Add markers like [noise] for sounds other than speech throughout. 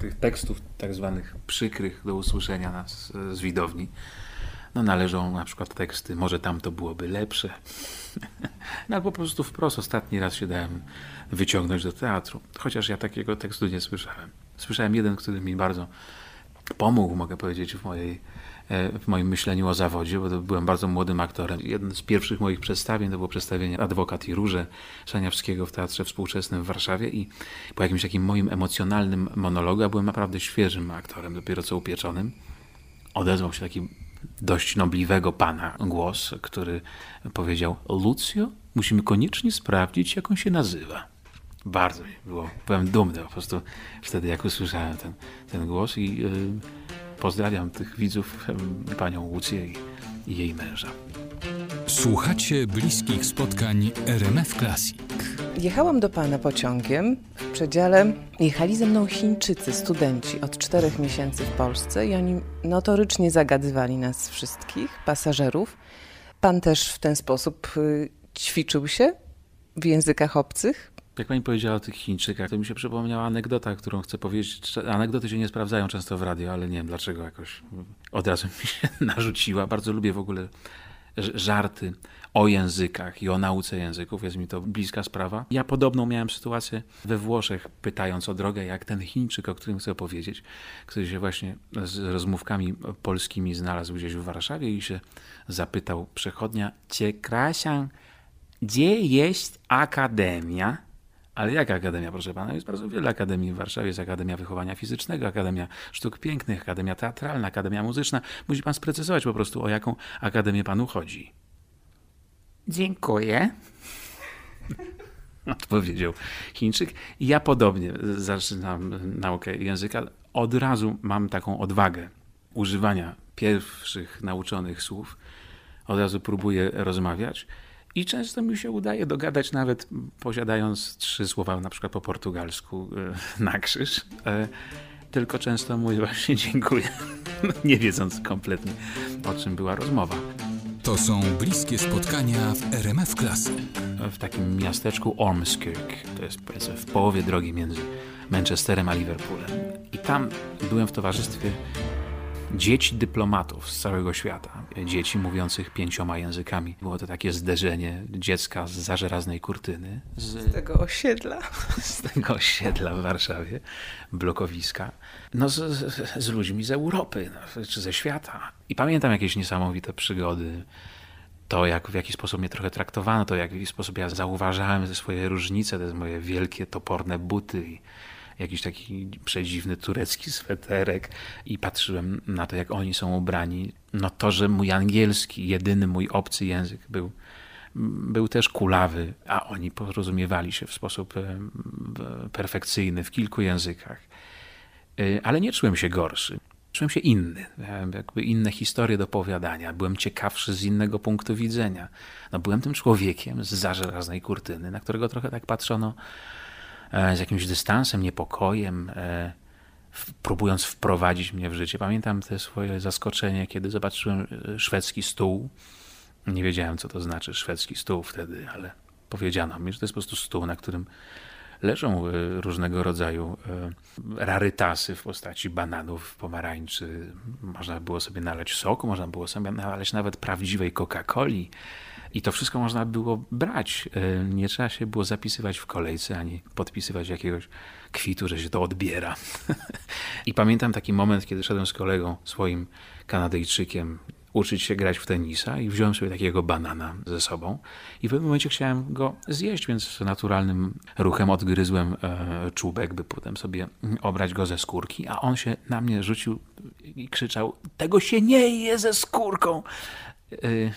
tych tekstów tak zwanych przykrych do usłyszenia nas z widowni, no należą na przykład teksty może tam to byłoby lepsze. [laughs] no albo po prostu wprost ostatni raz się dałem wyciągnąć do teatru, chociaż ja takiego tekstu nie słyszałem. Słyszałem jeden, który mi bardzo pomógł, mogę powiedzieć, w mojej E, w moim myśleniu o zawodzie, bo byłem bardzo młodym aktorem. Jeden z pierwszych moich przedstawień to było przedstawienie Adwokat i Róże Szaniawskiego w Teatrze Współczesnym w Warszawie i po jakimś takim moim emocjonalnym monologu, ja byłem naprawdę świeżym aktorem, dopiero co upieczonym, odezwał się taki dość nobliwego pana głos, który powiedział Lucio, musimy koniecznie sprawdzić, jak on się nazywa. Bardzo mi było, byłem dumny po prostu wtedy, jak usłyszałem ten, ten głos i yy, Pozdrawiam tych widzów, panią Łucję i, i jej męża. Słuchacie bliskich spotkań RMF Classic. Jechałam do pana pociągiem. W przedziale jechali ze mną Chińczycy, studenci od czterech miesięcy w Polsce i oni notorycznie zagadywali nas wszystkich, pasażerów. Pan też w ten sposób y, ćwiczył się w językach obcych? Jak pani powiedziała o tych Chińczykach, to mi się przypomniała anegdota, którą chcę powiedzieć. Anegdoty się nie sprawdzają często w radio, ale nie wiem dlaczego jakoś od razu mi się [laughs] narzuciła. Bardzo lubię w ogóle żarty o językach i o nauce języków. Jest mi to bliska sprawa. Ja podobną miałem sytuację we Włoszech, pytając o drogę, jak ten Chińczyk, o którym chcę powiedzieć, który się właśnie z rozmówkami polskimi znalazł gdzieś w Warszawie i się zapytał przechodnia, Ciekrasian, gdzie jest akademia? Ale jaka akademia, proszę pana? Jest bardzo wiele akademii w Warszawie. Jest Akademia Wychowania Fizycznego, Akademia Sztuk Pięknych, Akademia Teatralna, Akademia Muzyczna. Musi pan sprecyzować po prostu, o jaką akademię panu chodzi. Dziękuję. [laughs] Odpowiedział Chińczyk. Ja podobnie zaczynam naukę języka. Od razu mam taką odwagę używania pierwszych nauczonych słów. Od razu próbuję rozmawiać. I często mi się udaje dogadać, nawet posiadając trzy słowa, na przykład po portugalsku, e, na krzyż. E, tylko często mówię [laughs] właśnie dziękuję, nie wiedząc kompletnie o czym była rozmowa. To są bliskie spotkania w RMF Klasy. W takim miasteczku Ormskirk, to jest powiedzmy w połowie drogi między Manchesterem a Liverpoolem. I tam byłem w towarzystwie dzieci dyplomatów z całego świata, dzieci mówiących pięcioma językami. Było to takie zderzenie dziecka z zażeraznej kurtyny. Z, z tego osiedla. [laughs] Z tego osiedla w Warszawie, blokowiska. No z, z, z ludźmi z Europy, no, czy ze świata. I pamiętam jakieś niesamowite przygody to, jak, w jaki sposób mnie trochę traktowano, to, w jaki sposób ja zauważałem ze swoje różnice, te moje wielkie, toporne buty i jakiś taki przedziwny turecki sweterek i patrzyłem na to, jak oni są ubrani. No to, że mój angielski, jedyny mój obcy język był, był też kulawy, a oni porozumiewali się w sposób perfekcyjny w kilku językach. E, ale nie czułem się gorszy. Czułem się inny, jakby inne historie do opowiadania, byłem ciekawszy z innego punktu widzenia. No, byłem tym człowiekiem z zażelaznej kurtyny, na którego trochę tak patrzono z jakimś dystansem, niepokojem, e, próbując wprowadzić mnie w życie. Pamiętam te swoje zaskoczenie, kiedy zobaczyłem e, szwedzki stół. Nie wiedziałem, co to znaczy szwedzki stół wtedy, ale powiedziano mi, że to jest po prostu stół, na którym leżą różnego rodzaju rarytasy w postaci bananów, pomarańczy. Można było sobie naleć soku, można było sobie naleć nawet prawdziwej Coca-Coli. I to wszystko można było brać. E, nie trzeba się było zapisywać w kolejce ani podpisywać jakiegoś kwitu, że się to odbiera. [laughs] I pamiętam taki moment, kiedy szedłem z kolegą swoim Kanadyjczykiem uczyć się grać w tenisa i wziąłem sobie takiego banana ze sobą i w pewnym momencie chciałem go zjeść, więc naturalnym ruchem odgryzłem e, czubek, by potem sobie obrać go ze skórki, a on się na mnie rzucił i krzyczał tego się nie je ze skórką. E,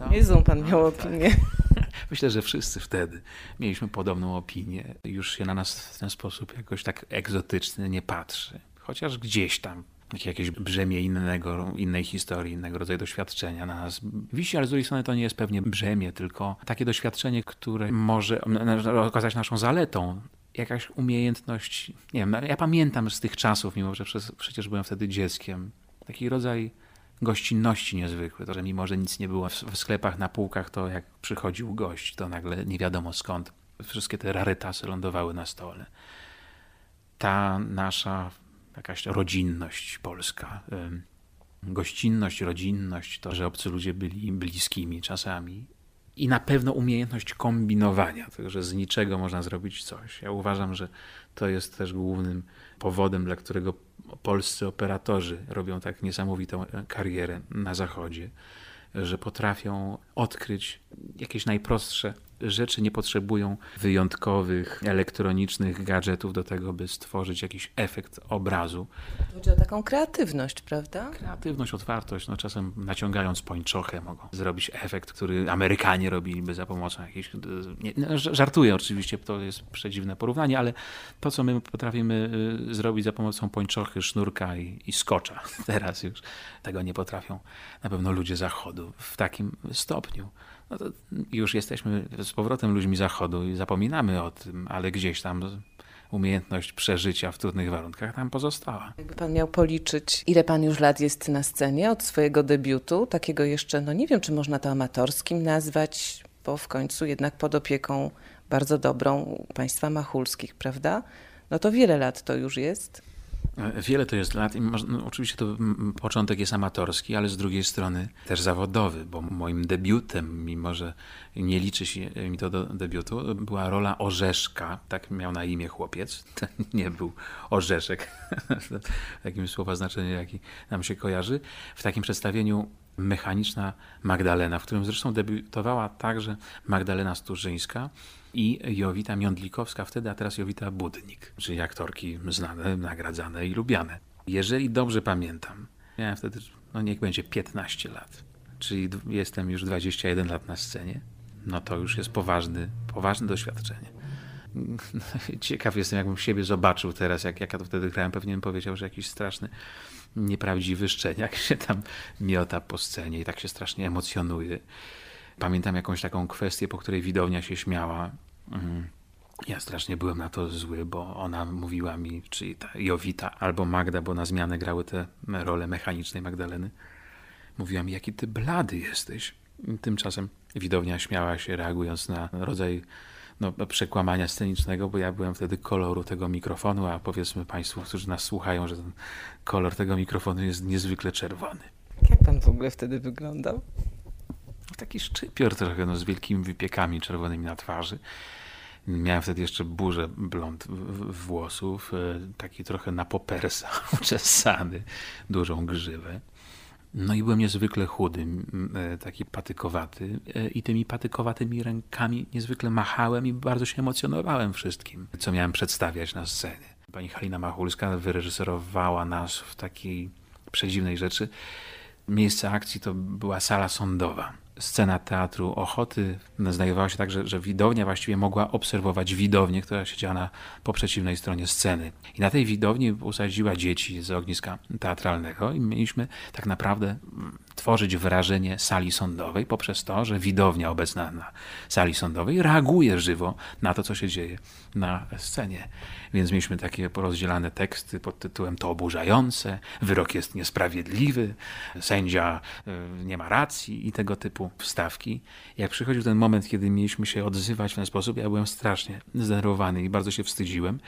no. Pan miał opinię. [laughs] Myślę, że wszyscy wtedy mieliśmy podobną opinię. Już się na nas w ten sposób jakoś tak egzotyczny nie patrzy. Chociaż gdzieś tam jakieś brzemię innego, innej historii, innego rodzaju doświadczenia na nas wisi, ale z drugiej strony to nie jest pewnie brzemię, tylko takie doświadczenie, które może okazać naszą zaletą. Jakaś umiejętność, nie wiem, ja pamiętam z tych czasów, mimo że przecież byłem wtedy dzieckiem, taki rodzaj gościnności niezwykły. To, że mimo, że nic nie było w sklepach, na półkach, to jak przychodził gość, to nagle nie wiadomo skąd wszystkie te rarytasy lądowały na stole. Ta nasza jakaś rodzinność polska. Gościnność, rodzinność, to, że obcy ludzie byli bliskimi czasami. I na pewno umiejętność kombinowania, tego, że z niczego można zrobić coś. Ja uważam, że to jest też głównym powodem, dla którego polscy operatorzy robią tak niesamowitą karierę na Zachodzie, że potrafią odkryć jakieś najprostsze rzeczy nie potrzebują wyjątkowych elektronicznych gadżetów do tego, by stworzyć jakiś efekt obrazu. Chodzi o taką kreatywność, prawda? Kreatywność, otwartość. No, czasem naciągając pończochę mogą zrobić efekt, który Amerykanie robiliby za pomocą jakiejś... Nie, no, żartuję oczywiście, to jest przedziwne porównanie, ale to, co my potrafimy y, zrobić za pomocą pończochy, sznurka i, i skocza [laughs] teraz już, tego nie potrafią na pewno ludzie Zachodu w takim stopniu no to już jesteśmy z powrotem ludźmi Zachodu i zapominamy o tym, ale gdzieś tam umiejętność przeżycia w trudnych warunkach tam pozostała. Jakby pan miał policzyć, ile pan już lat jest na scenie od swojego debiutu, takiego jeszcze, no nie wiem, czy można to amatorskim nazwać, bo w końcu jednak pod opieką bardzo dobrą państwa machulskich, prawda? No to wiele lat to już jest. Wiele to jest lat i no, oczywiście to początek jest amatorski, ale z drugiej strony też zawodowy, bo moim debiutem, mimo że nie liczy się mi to do debiutu, była rola Orzeszka, tak miał na imię chłopiec, [laughs] to nie był Orzeszek, [laughs] takim słowa znaczeniu, jaki nam się kojarzy, w takim przedstawieniu Mechaniczna Magdalena, w którym zresztą debiutowała także Magdalena Sturzyńska, i Jowita Miądlikowska wtedy, a teraz Jowita Budnik, czyli aktorki znane, nagradzane i lubiane. Jeżeli dobrze pamiętam, miałem wtedy, no niech będzie 15 lat, czyli jestem już 21 lat na scenie, no to już jest poważny, poważne doświadczenie. [laughs] Ciekaw jestem, jakbym siebie zobaczył teraz, jak, jak ja to wtedy grałem, pewnie bym powiedział, że jakiś straszny, nieprawdziwy szczeniak się tam miota po scenie i tak się strasznie emocjonuje. Pamiętam jakąś taką kwestię, po której widownia się śmiała. Mhm. Ja strasznie byłem na to zły, bo ona mówiła mi, czyli ta Jowita albo Magda, bo na zmianę grały te role mechanicznej Magdaleny. Mówiła mi, jaki ty blady jesteś. Tymczasem widownia śmiała się, reagując na rodzaj no, przekłamania scenicznego, bo ja byłem wtedy koloru tego mikrofonu, a powiedzmy Państwu, którzy nas słuchają, że ten kolor tego mikrofonu jest niezwykle czerwony. Jak pan w ogóle wtedy wyglądał? taki szczypior trochę, no, z wielkimi wypiekami czerwonymi na twarzy. Miałem wtedy jeszcze burzę blond włosów, e, taki trochę na popersa [laughs] uczesany, dużą grzywę. No i byłem niezwykle chudy, e, taki patykowaty e, i tymi patykowatymi rękami niezwykle machałem i bardzo się emocjonowałem wszystkim, co miałem przedstawiać na scenie. Pani Halina Machulska wyreżyserowała nas w takiej przedziwnej rzeczy. Miejsce akcji to była sala sądowa scena teatru Ochoty znajdowała się tak, że, że widownia właściwie mogła obserwować widownię, która siedziała na, po przeciwnej stronie sceny. I na tej widowni usadziła dzieci z ogniska teatralnego i mieliśmy tak naprawdę tworzyć wrażenie sali sądowej poprzez to, że widownia obecna na sali sądowej reaguje żywo na to, co się dzieje na scenie. Więc mieliśmy takie porozdzielane teksty pod tytułem To oburzające, wyrok jest niesprawiedliwy, sędzia y, nie ma racji i tego typu wstawki. Jak przychodził ten moment, kiedy mieliśmy się odzywać w ten sposób, ja byłem strasznie zdenerwowany i bardzo się wstydziłem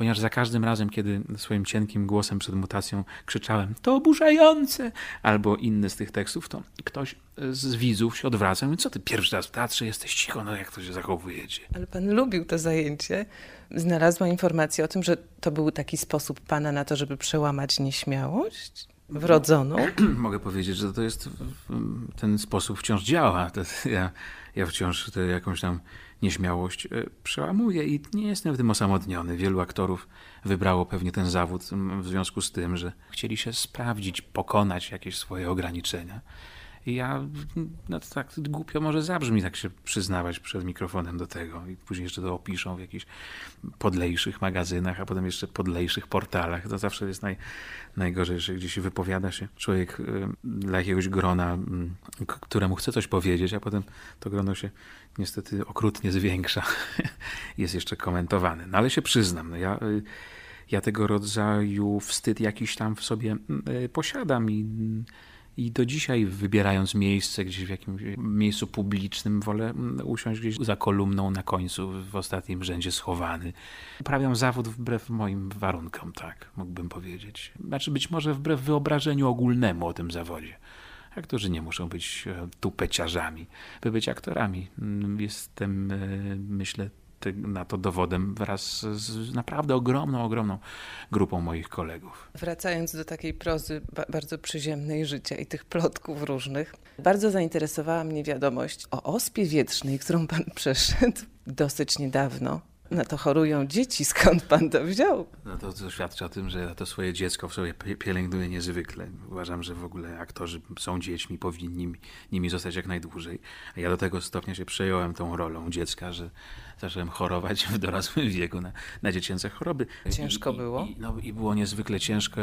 ponieważ za każdym razem, kiedy swoim cienkim głosem przed mutacją krzyczałem to oburzające, albo inny z tych tekstów, to ktoś z widzów się odwraca i mówi, co ty pierwszy raz w teatrze jesteś cicho, no jak to się zachowujecie? Ale pan lubił to zajęcie. Znalazła informację o tym, że to był taki sposób pana na to, żeby przełamać nieśmiałość? Wrodzoną? [clears throat] Mogę powiedzieć, że to jest ten sposób wciąż działa. ja, ja wciąż tę jakąś tam nieśmiałość e, przełamuje i nie jestem w tym osamotniony. Wielu aktorów wybrało pewnie ten zawód w związku z tym, że chcieli się sprawdzić, pokonać jakieś swoje ograniczenia. Ja, no tak głupio może zabrzmi tak się przyznawać przed mikrofonem do tego i później jeszcze to opiszą w jakichś podlejszych magazynach, a potem jeszcze podlejszych portalach. To zawsze jest naj, najgorzej, że gdzieś wypowiada się człowiek y, dla jakiegoś grona, mm, któremu chce coś powiedzieć, a potem to grono się niestety okrutnie zwiększa. [laughs] jest jeszcze komentowany. No ale się przyznam, no ja y, ja tego rodzaju wstyd jakiś tam w sobie y, posiadam i I do dzisiaj, wybierając miejsce gdzieś w jakimś miejscu publicznym, wolę mm, usiąść gdzieś za kolumną na końcu, w ostatnim rzędzie schowany. Uprawiam zawód wbrew moim warunkom, tak, mógłbym powiedzieć. Znaczy być może wbrew wyobrażeniu ogólnemu o tym zawodzie. Aktorzy nie muszą być e, tupeciarzami, by być aktorami. Mm, Jestem, e, myślę, na to dowodem wraz z naprawdę ogromną, ogromną grupą moich kolegów. Wracając do takiej prozy ba- bardzo przyziemnej życia i tych plotków różnych, bardzo zainteresowała mnie wiadomość o ospie wietrznej, którą pan [laughs] przeszedł dosyć niedawno. Na to chorują dzieci, skąd pan to wziął? No to, to świadczy o tym, że ja to swoje dziecko w sobie pie- pielęgnuję niezwykle. Uważam, że w ogóle aktorzy są dziećmi, powinni mi- nimi zostać jak najdłużej. A ja do tego stopnia się przejąłem tą rolą dziecka, że zacząłem chorować w dorosłym [laughs] wieku na, na dziecięce choroby. Ciężko I, było? I, no, I było niezwykle ciężko.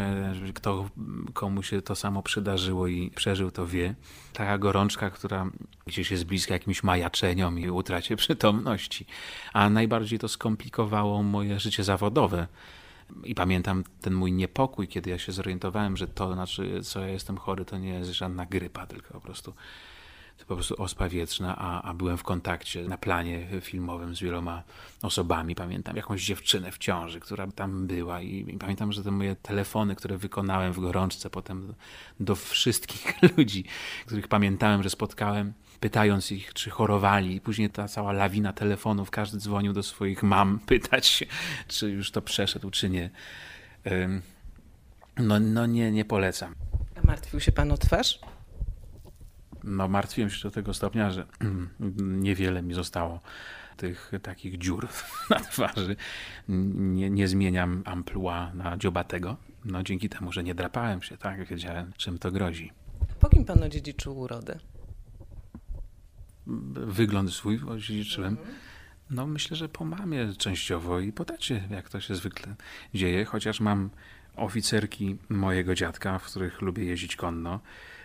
Kto, komu się to samo przydarzyło i przeżył, to wie. Taka gorączka, która gdzieś jest bliska jakimś majaczeniom i utracie przytomności. A najbardziej to skomplikowało moje życie zawodowe. I pamiętam ten mój niepokój, kiedy ja się zorientowałem, że to, znaczy, co ja jestem chory, to nie jest żadna grypa, tylko po prostu, to po prostu ospa wietrzna, a, a byłem w kontakcie na planie filmowym z wieloma osobami. Pamiętam jakąś dziewczynę w ciąży, która tam była i, i pamiętam, że te moje telefony, które wykonałem w gorączce potem do, wszystkich [laughs] ludzi, których pamiętałem, że spotkałem, pytając ich, czy chorowali. Później ta cała lawina telefonów, każdy dzwonił do swoich mam, [laughs] pytać czy już to przeszedł, czy nie. No, no nie, nie polecam. A martwił się pan o twarz? No, martwiłem się do tego stopnia, że [clears throat] niewiele mi zostało tych takich dziur [laughs] na twarzy. Nie, nie zmieniam amplua na dziobatego. No, dzięki temu, że nie drapałem się, tak? Wiedziałem, czym to grozi. Po kim pan odziedziczył urodę? Wygląd swój odziedziczyłem. No, myślę, że po mamie częściowo i po tacie, jak to się zwykle dzieje, chociaż mam oficerki mojego dziadka, w których lubię jeździć konno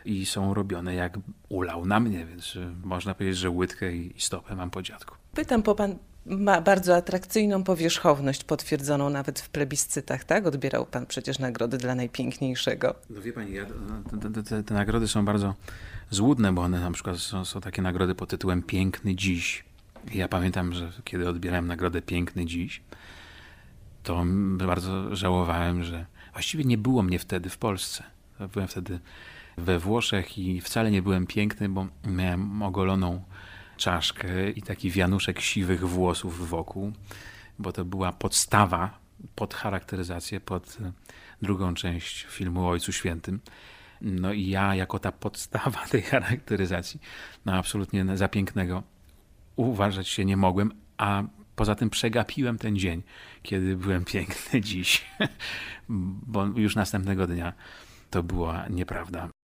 i są robione jak ulał na mnie, więc y, można powiedzieć, że łydkę i stopę mam po dziadku. Pytam, bo pan ma bardzo atrakcyjną powierzchowność, potwierdzoną nawet w plebiscytach, tak? Odbierał pan przecież nagrody dla najpiękniejszego. No wie pani, ja, no, te, te, te, nagrody są bardzo złudne, bo one na przykład są, są takie nagrody pod tytułem Piękny Dziś. I ja pamiętam, że kiedy odbierałem nagrodę Piękny Dziś, to bardzo żałowałem, że właściwie nie było mnie wtedy w Polsce. Byłem wtedy we Włoszech i wcale nie byłem piękny, bo miałem ogoloną czaszkę i taki wianuszek siwych włosów wokół, bo to była podstawa pod charakteryzację, pod drugą część filmu o Ojcu Świętym. No i ja jako ta podstawa [laughs] tej charakteryzacji, no absolutnie za pięknego uważać się nie mogłem, a poza tym przegapiłem ten dzień, kiedy byłem piękny [laughs] dziś, bo już następnego dnia to była nieprawda.